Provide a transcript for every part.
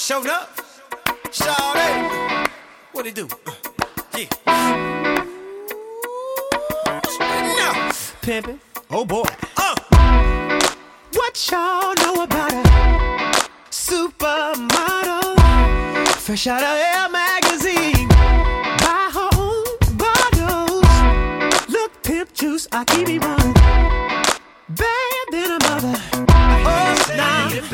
Showed up. Shawty. What it do? Uh, yeah. Now. Pimpin'. Oh boy. Uh. What y'all know about a supermodel? Fresh out of Elle magazine. Buy her own bottles. Look, pimp juice, I keep it running. Bad than a mother. Oh, now. Need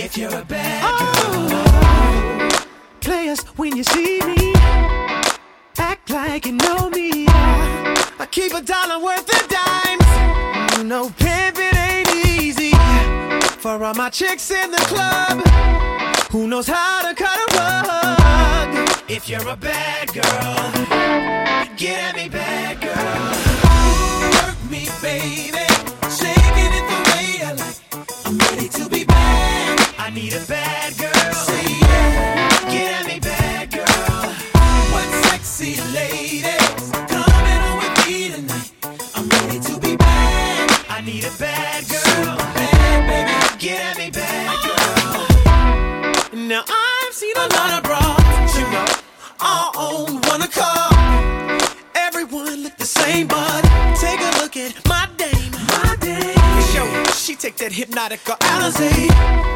If you're a bad oh. girl. Players, when you see me, act like you know me. I keep a dollar worth of dimes. You know, pimping ain't easy. For all my chicks in the club, who knows how to cut a rug? If you're a bad girl, get at me, bad girl. Work me, baby. Need a bad girl. Say yeah. Get at me, bad girl. What sexy ladies coming on with me tonight? I'm ready to be bad. I need a bad girl. Bad baby. Get at me, bad ah. girl. Now I've seen a lot of bras, you know, all on one accord. Everyone look the same, but take a look at my dame. My dame. Show she take that hypnotic or Alizé.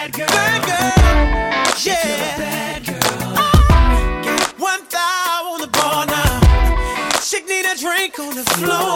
Bad girl. Bad girl. Yeah. bad girl. Oh, got one thigh on the bar now. Chick need a drink on the floor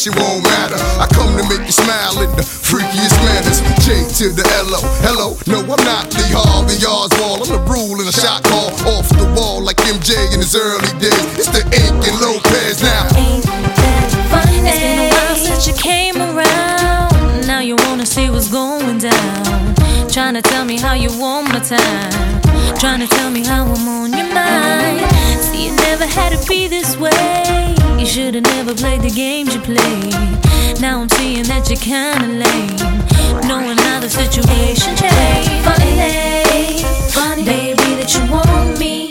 situation won't matter. I come to make you smile in the freakiest manners. J to the L-O. Hello, no, I'm not Lee Harvey Oswald. I'm the rule in a shot call off the wall like MJ in his early days. It's the Inc and Lopez now. Ain't that funny? It's been a while since you came around. Now you wanna see what's going down. Trying to tell me how you want my time. Trying to tell me how I'm on your mind. See, it never had to be this way. You never played the games you played. Now I'm seeing that you're kinda lame. Knowing how the situation changed. Funny, funny, baby, that you want me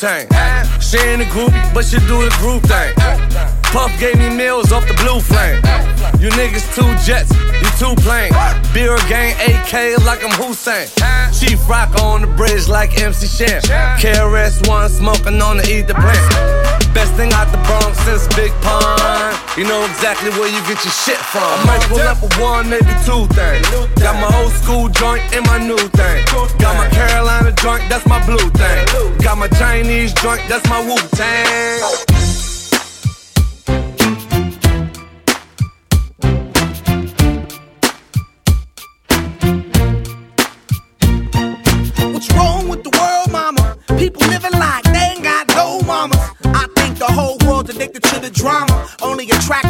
chambers, Wu Tang. She ain't a groupie, but she do the group thing. Puff gave me meals off the blue flame. You niggas two jets, you two planes. Beer gang AK like I'm Hussein. Chief Rock on the bridge like MC Shan. KRS One smoking on the ether plant. Best thing out the Bronx since Big Pun. You know exactly where you get your shit from. I might pull up a one, maybe two things. Got my old school joint and my new thing. Got my Carolina joint, that's my blue thing. Got my Chinese joint, that's my Wu Tang. Only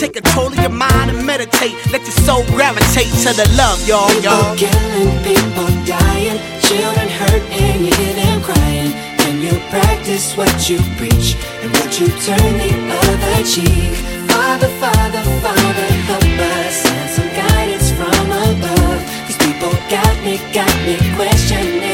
Take control of your mind and meditate. Let your soul gravitate to the love, y'all, y'all. People killing, people dying, children hurt, and you hear them crying. Can you practice what you preach and would you turn the other cheek? Father, Father, Father, help us and some guidance from above. These people got me, got me questioning.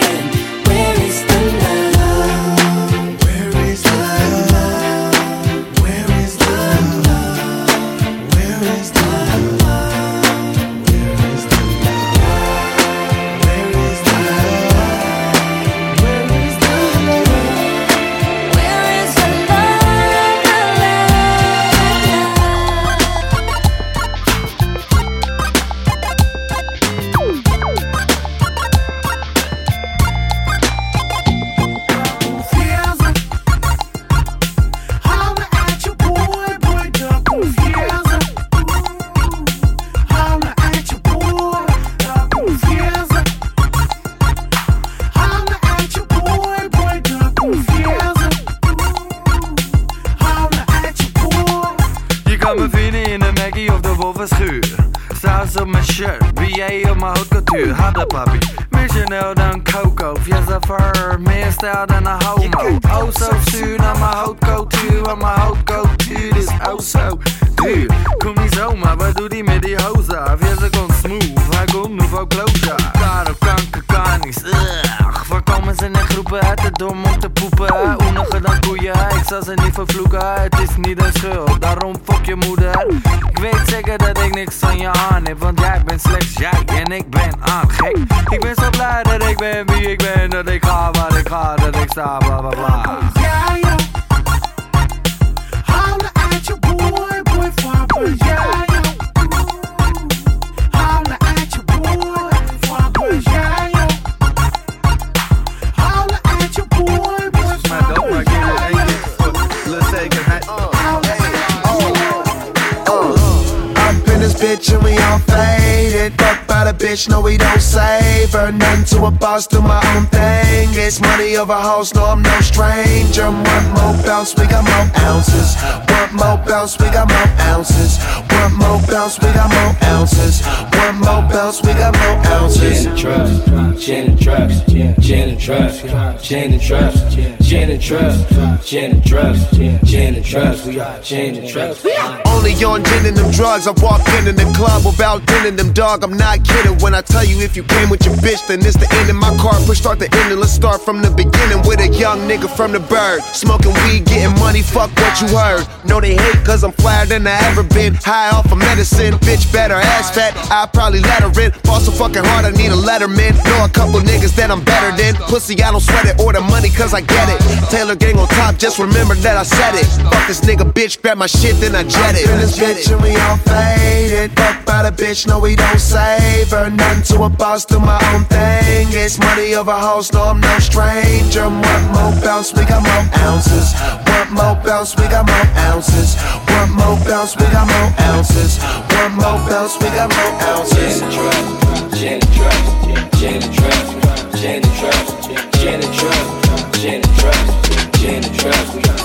Bitch, no we don't save her. Nothing to a boss, do my own thing. It's money of over house, no I'm no stranger. One more bounce, we got more ounces. One more bounce, we got more ounces. One more bounce, we got more ounces. One more bounce, we got more ounces. Gin and trust, gin and trust, gin and trust, gin and trust, gin and trust, gin and trust, gin and trust, we are gin and trust. Only on gin and them drugs. I walk in in the club without dinning them, dog. I'm not kidding when I tell you if you came with your bitch, then it's the end of my car. Push start the ending. Let's start from the beginning with a young nigga from the bird. Smoking weed, getting money, fuck what you heard. No, they hate cause I'm flyer than I ever been. High off of medicine, bitch better ass fat. I probably let her in. Fall so fucking hard, I need a letterman. Know a couple niggas that I'm better than. Pussy, I don't sweat it or the money cause I get it. Taylor gang on top, just remember that I said it. Fuck this nigga, bitch, grab my shit, then I jet it. In this bitch and we all faded. Fuck by the bitch, no, we don't save her. Nothing to a boss, do my own thing. It's money over house, no, I'm no stranger. One more bounce, we got more ounces. One more bounce, we got more ounces. One more bounce, we got more ounces. One more bounce, we got more ounces. Trust, gin trust, gin trust, we are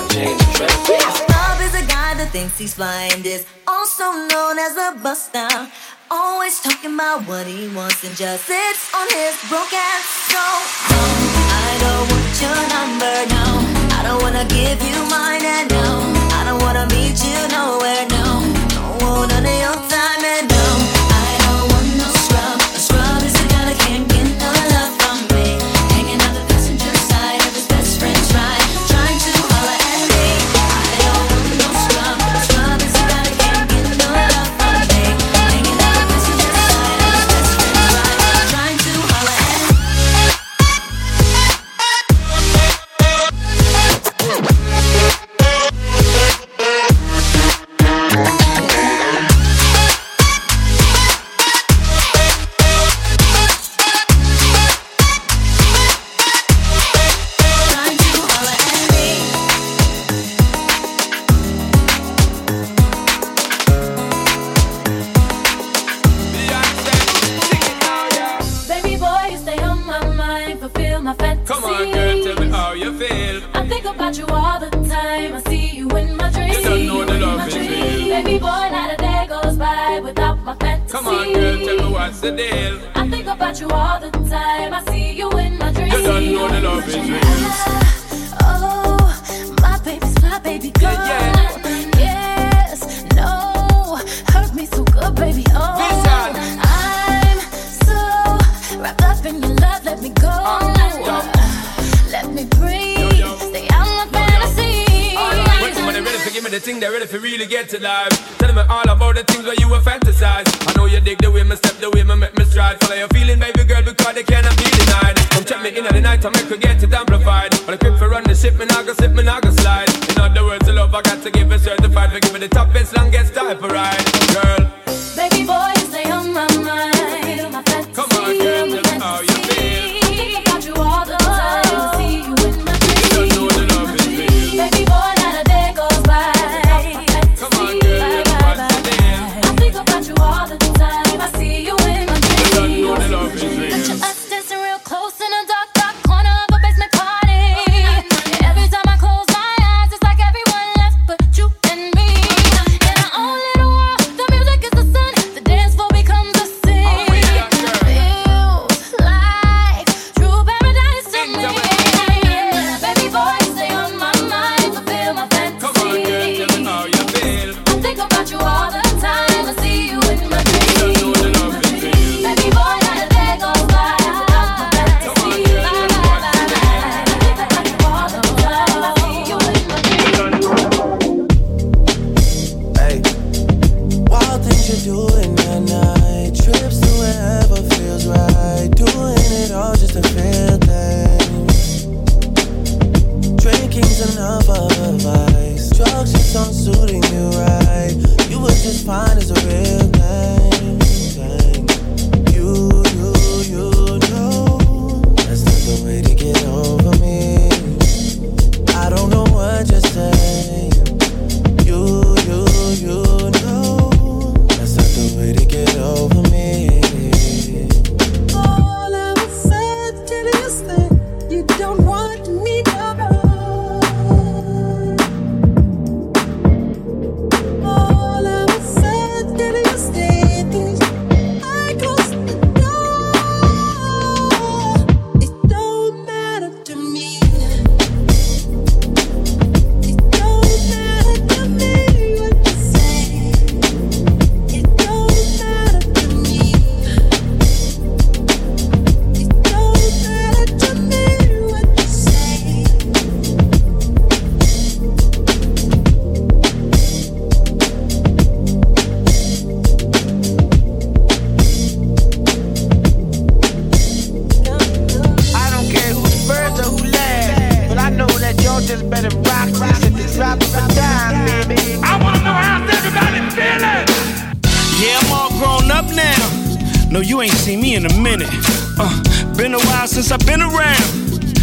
gin. Love is a guy that thinks he's flying this, also known as a buster. Always talking about what he wants and just sits on his broke ass. So, no, I don't want your number, no. I don't wanna give you mine, and no, I don't wanna meet you nowhere, no money on time and life. Tell me all about the things where you were fantasize. I know you dig the way me step, the way me make me stride. Follow your feeling, baby girl, because they cannot be denied. Come check me in at the night, I make her get it amplified. On the grip for run the ship, me nah go slip, me nah go slide. In other words, the love I got to give it certified. For give me the toughest, longest type of ride.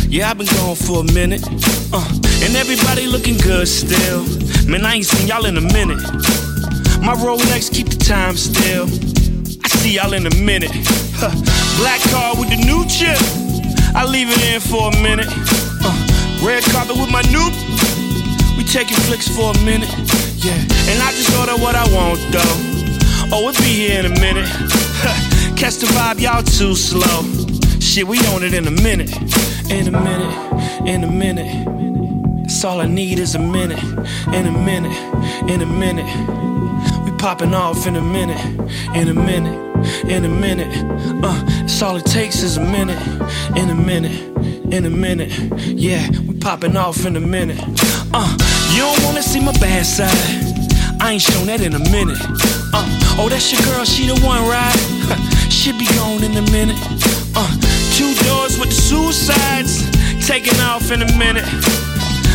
Yeah, I've been gone for a minute. Uh, and everybody looking good still. Man, I ain't seen y'all in a minute. My Rolex keep the time still. I see y'all in a minute. Huh. Black car with the new chip. I leave it in for a minute. Uh, red carpet with my new. We taking flicks for a minute. Yeah, and I just order what I want though. Oh, it'll be here in a minute. Huh. Catch the vibe, y'all too slow. Shit, we on it in a minute. In a minute, in a minute. That's all I need is a minute. In a minute, in a minute. We popping off in a minute, in a minute, in a minute. Uh, that's all it takes is a minute, in a minute, in a minute. Yeah, we popping off in a minute. Uh, you don't wanna see my bad side. I ain't shown that in a minute. Uh, oh, that's your girl, she the one, right? she be gone in a minute. Uh, two doors with the suicides, taking off in a minute.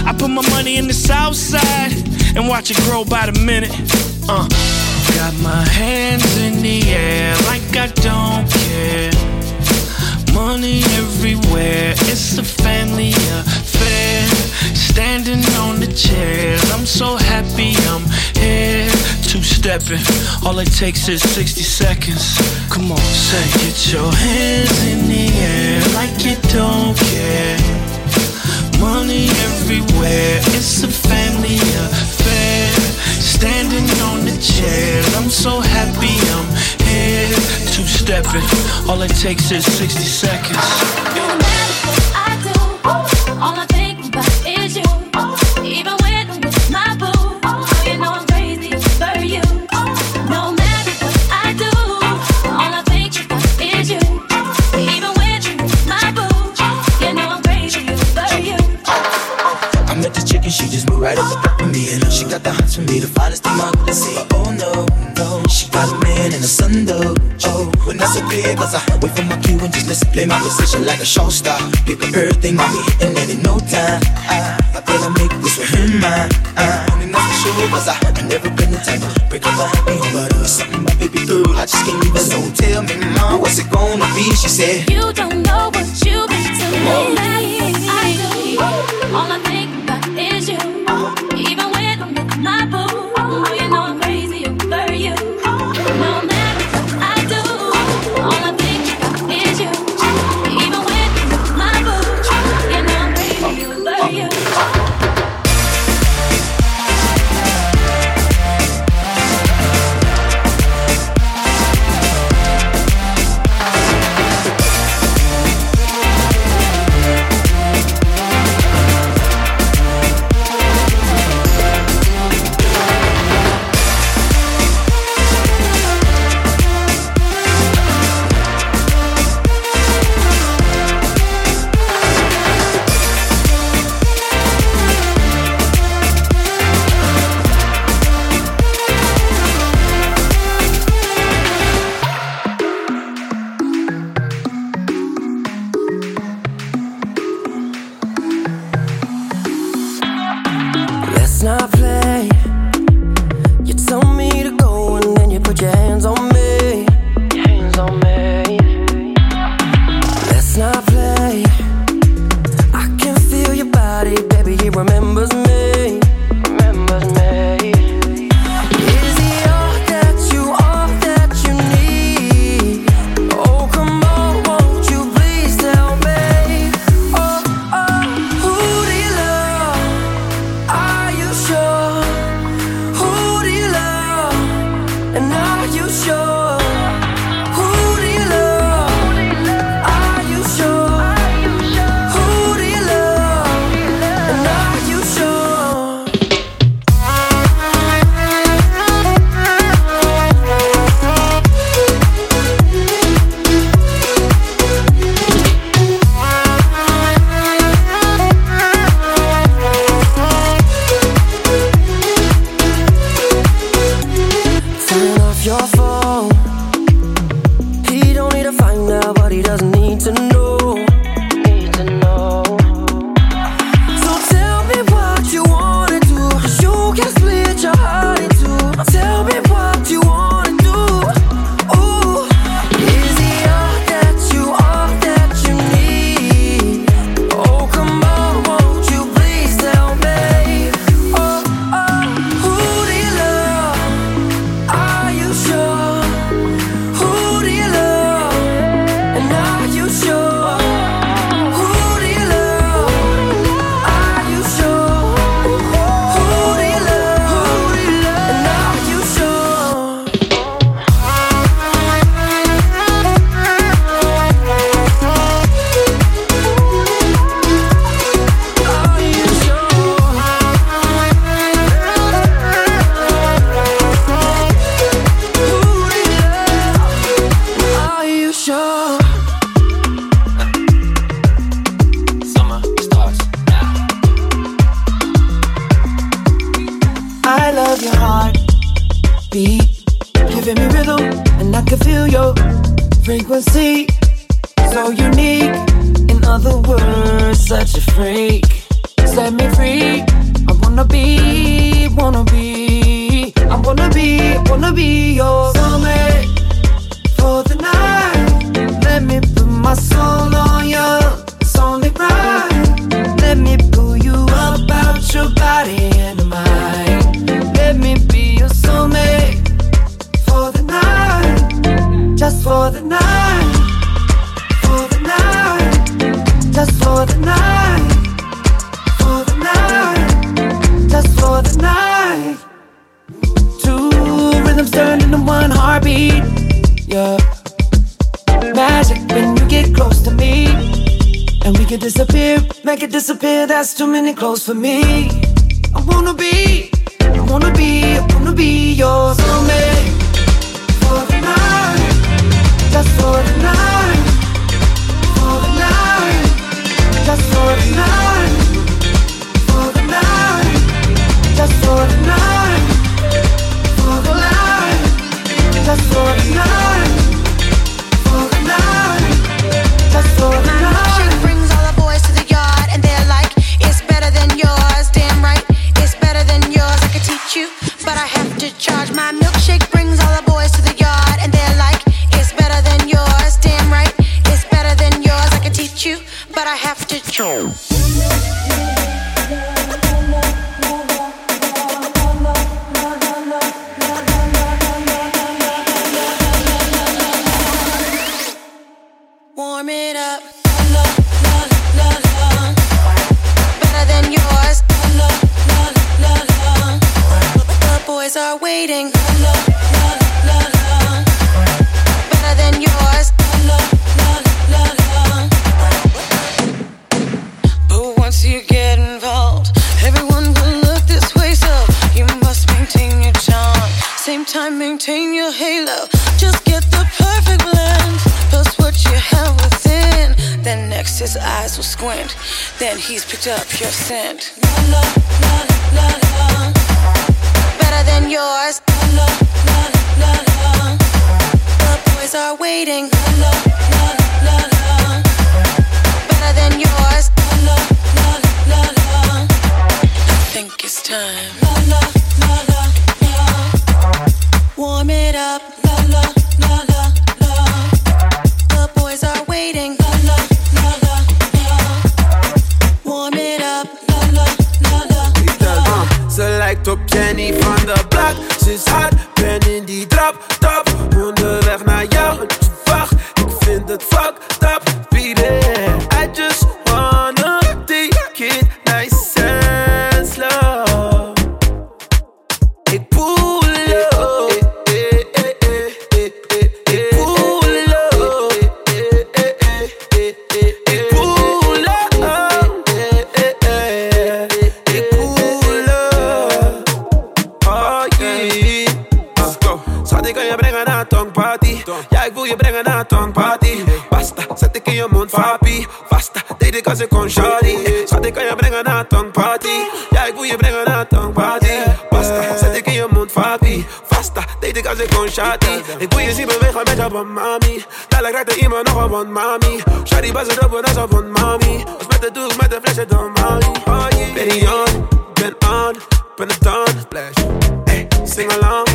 I put my money in the south side and watch it grow by the minute. Uh, got my hands in the air like I don't care. Money everywhere, it's a family affair. Standing on the chairs, I'm so happy I'm here two-stepping. All it takes is 60 seconds. Come on, say, get your hands in the air like you don't care. Money everywhere, it's a family affair. Standing on the chair, I'm so happy I'm here. Two-stepping, all it takes is 60 seconds. Play my position like a showstar. Pick up everything, mommy, and let in no time. Uh, I, feel I make this with him mine. I, only not for sure, cause I, I never been the type to break up a happy home. But it's something my baby through, I just can't even. So tell me, mom, what's it gonna be? She said, You don't know what you've been to me. I do. All I think about is you. That's too many clothes for me. I wanna be, maintain your halo. Just get the perfect blend. Plus what you have within. Then next his eyes will squint. Then he's picked up your scent. La, la, la, la, Better than yours. La, la, la, la, The boys are waiting. La, la, la, la, Better than yours. La, la, la, la, I think it's time. Warm it up. The boys are waiting. Warm it up. Ze lijkt op Jenny van de Blak. Ze is hard, ben in je brengen naar tongparty. Basta, zet ik in je mond, papi. Basta, deed ik als ik kon, shawty. Schat, ik kan je brengen naar tongparty. Ja, ik wil je brengen naar tongparty. Basta, zet ik in je mond, papi. Basta, deed ik als ik kon, shawty. Ik wil je zien bewegen met je van mami. Dadelijk raakt er iemand nog op, want mami. Shawty, bas het op, en als op, want mami. Als met de doek, met de flesje, dan mami. Oh yeah. Ben on, ben on, ben het on. Splash. Hey, sing along.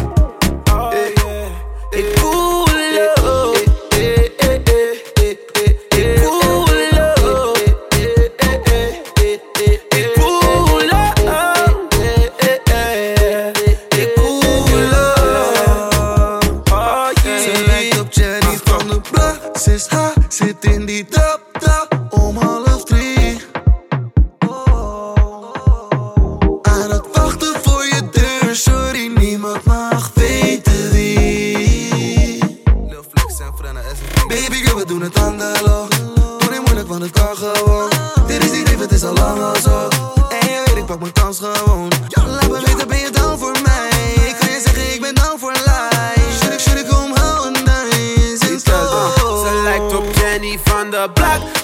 Jenny van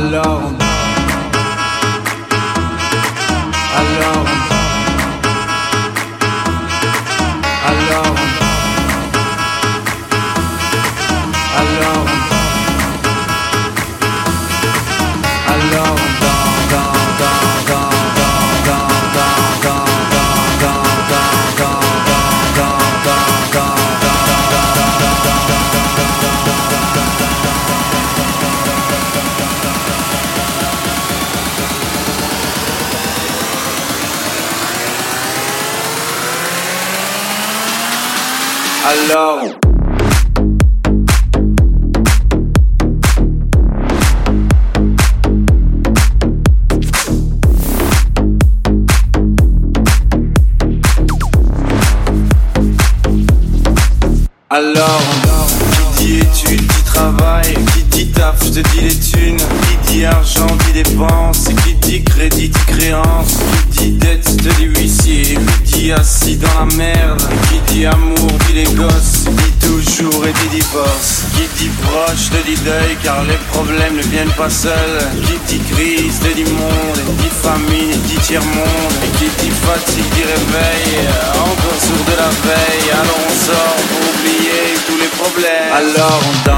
alors seuls, qui dit crise, te dit monde, dit famine, dit tiers-monde, et qui dit fatigue, dit réveil, encore sourd de la veille, alors on sort pour oublier tous les problèmes. Alors on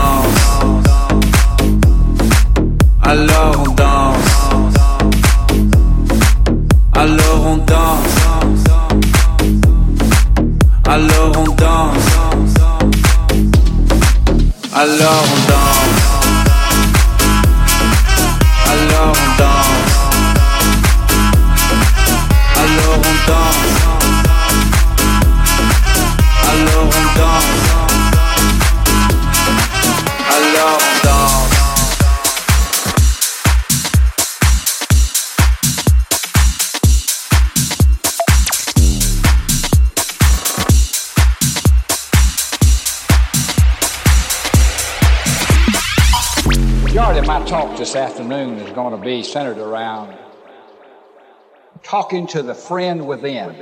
going to be centered around talking to the friend within.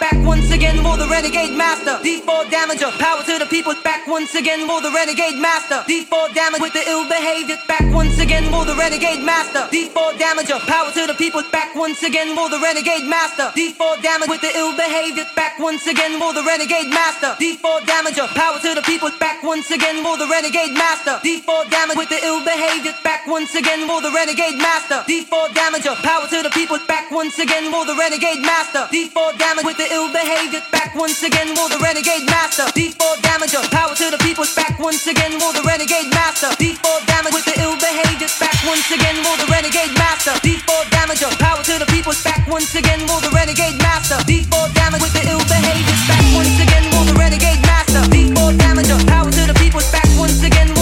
Back once again for the renegade master. D4 damager, power to the people. Back once again for the renegade master. D4 damage with the ill behavior. Back once again for the renegade master. D4 damager, power to the people. Back once again for the renegade master. D4 damage with the ill behavior. Back once again for the renegade master. D4 damager, power to the people. Back once again for the renegade master. D4 damage with the ill behavior. Back once again for the renegade master. D4 damager, power to the people. Back once again for the renegade master. D4 damage with the ill behavior. Back once again for the renegade master. D4 damager, power to the people. Back once again for the renegade master. D4 damage with the ill behavior. Back once again for the renegade master. D4 damager, power to the people. Back once again for the renegade master. D4 damage with the ill behavior. Back once again for the renegade master. D4 damager, power to the people. Back once again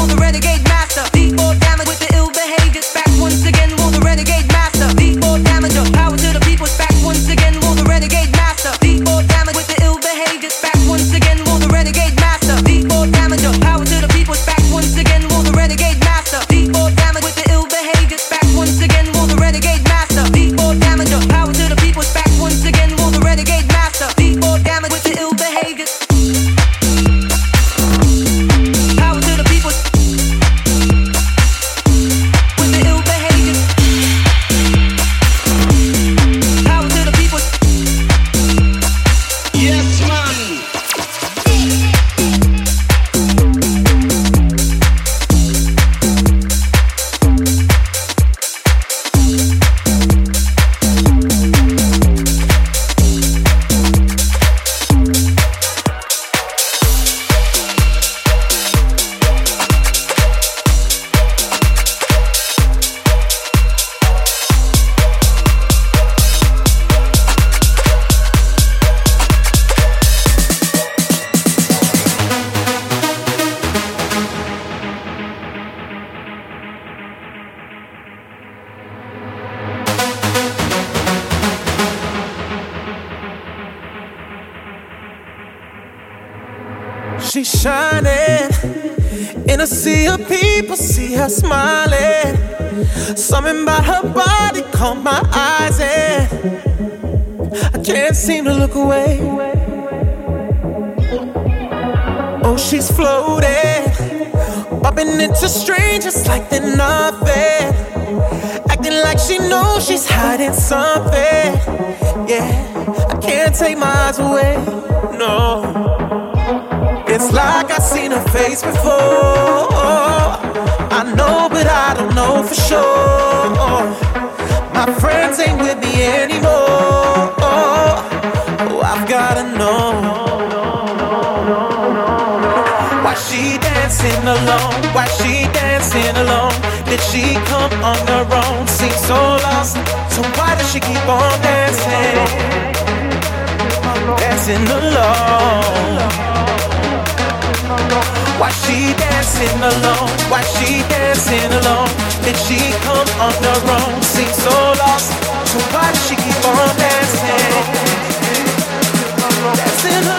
people, see her smiling. Something about her body caught my eyes, and I can't seem to look away. Oh, she's floating, bumping into strangers like they're nothing. Acting like she knows she's hiding something. Yeah, I can't take my eyes away. No. It's like I've seen her face before. I know, but I don't know for sure. My friends ain't with me anymore. Oh, I've gotta know. Why she dancing alone? Why she dancing alone? Did she come on her own? Seems so lost. So why does she keep on dancing? Dancing alone. Why she dancing alone? Why she dancing alone? Did she come on her own? Seems so lost. So why she keep on dancing? Dancing alone.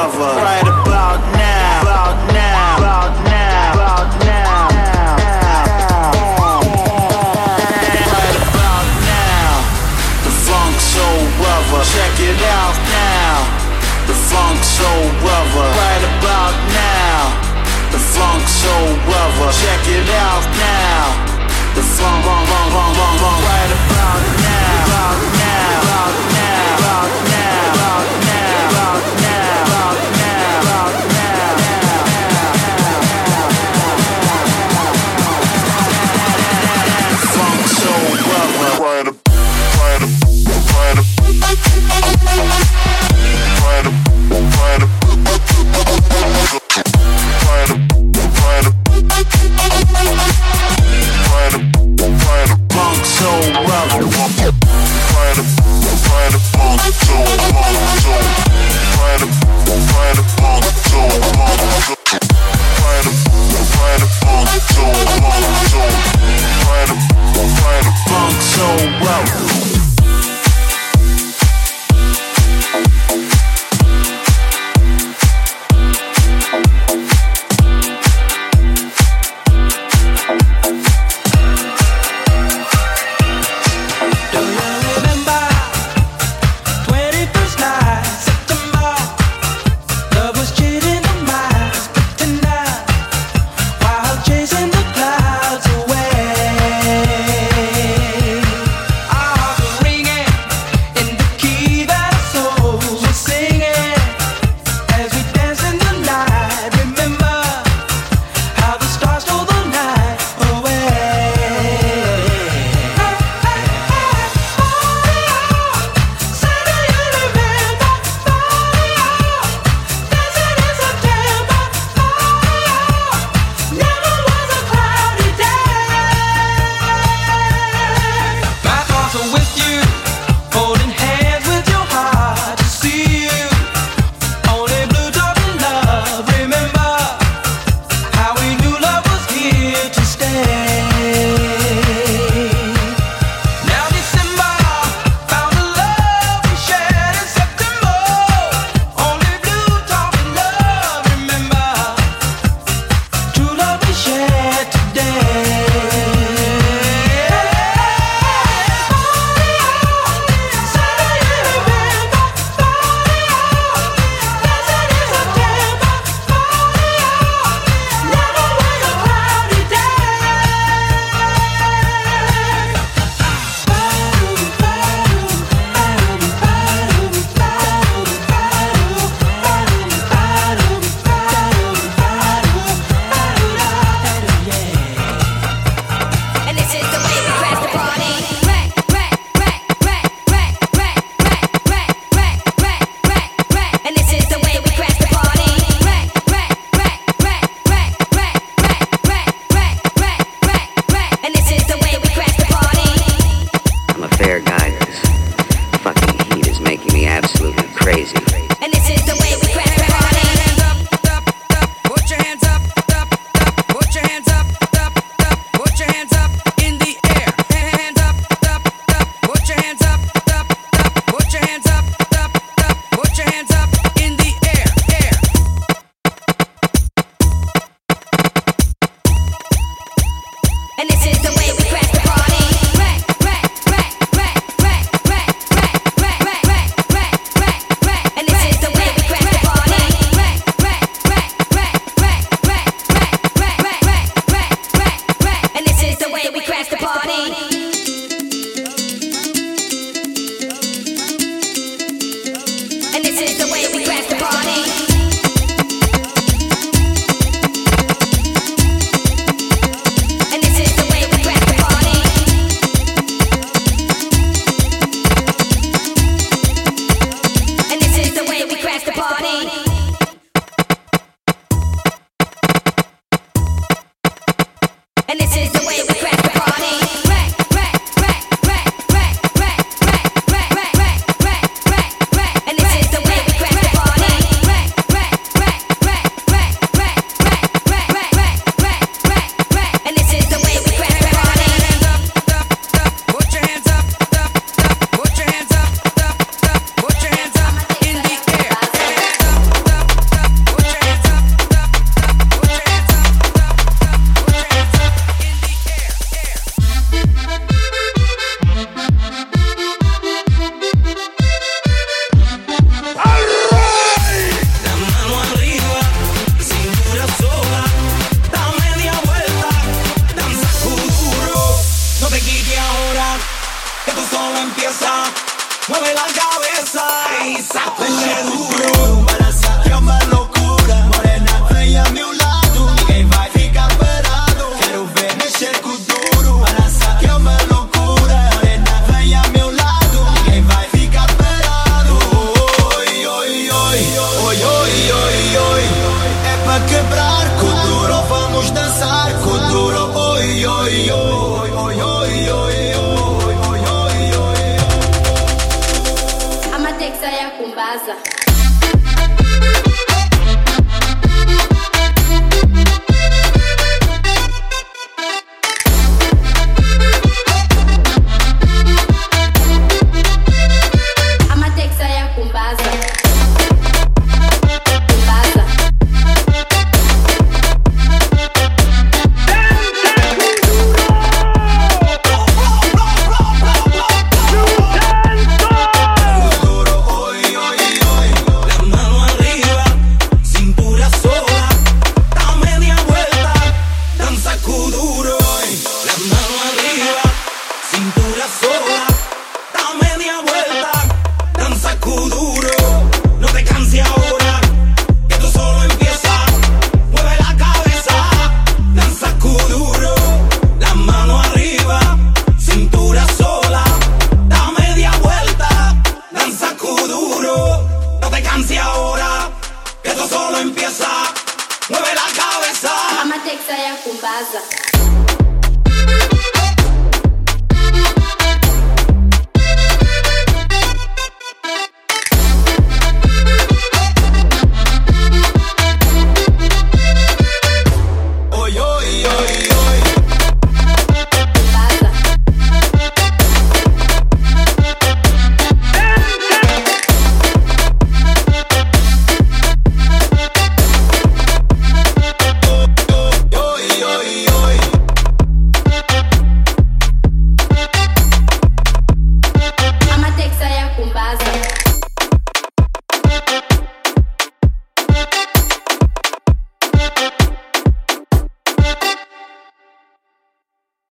brother right about now, about now, about now, about now. Right about now. The funk soul brother, check it out now. The funk soul brother, right about now. The funk soul brother, check it out now. The funk, funk, funk, funk, funk, right about